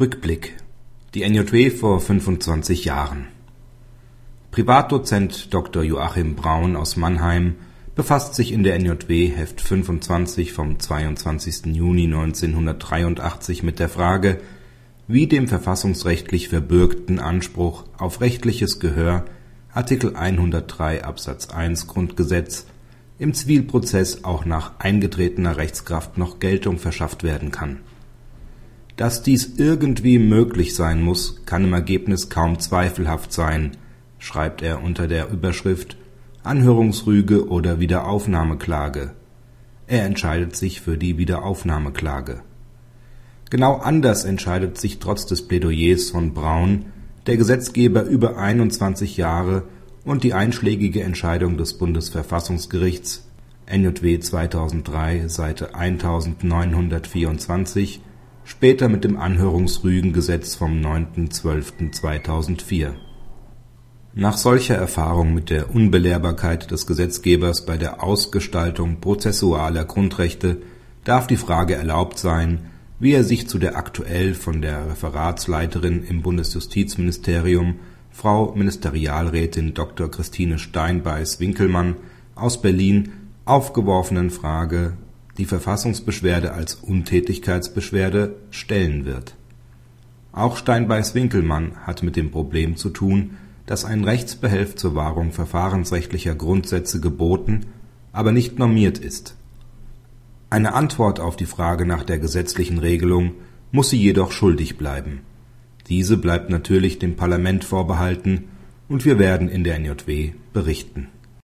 Rückblick Die NJW vor 25 Jahren Privatdozent Dr. Joachim Braun aus Mannheim befasst sich in der NJW Heft 25 vom 22. Juni 1983 mit der Frage, wie dem verfassungsrechtlich verbürgten Anspruch auf rechtliches Gehör Artikel 103 Absatz 1 Grundgesetz im Zivilprozess auch nach eingetretener Rechtskraft noch Geltung verschafft werden kann dass dies irgendwie möglich sein muss, kann im Ergebnis kaum zweifelhaft sein, schreibt er unter der Überschrift Anhörungsrüge oder Wiederaufnahmeklage. Er entscheidet sich für die Wiederaufnahmeklage. Genau anders entscheidet sich trotz des Plädoyers von Braun der Gesetzgeber über 21 Jahre und die einschlägige Entscheidung des Bundesverfassungsgerichts NJW 2003 Seite 1924 später mit dem Anhörungsrügengesetz vom 9.12.2004. Nach solcher Erfahrung mit der Unbelehrbarkeit des Gesetzgebers bei der Ausgestaltung prozessualer Grundrechte darf die Frage erlaubt sein, wie er sich zu der aktuell von der Referatsleiterin im Bundesjustizministerium, Frau Ministerialrätin Dr. Christine Steinbeiß-Winkelmann aus Berlin aufgeworfenen Frage die Verfassungsbeschwerde als Untätigkeitsbeschwerde stellen wird. Auch Steinbeiß-Winkelmann hat mit dem Problem zu tun, dass ein Rechtsbehelf zur Wahrung verfahrensrechtlicher Grundsätze geboten, aber nicht normiert ist. Eine Antwort auf die Frage nach der gesetzlichen Regelung muss sie jedoch schuldig bleiben. Diese bleibt natürlich dem Parlament vorbehalten, und wir werden in der NJW berichten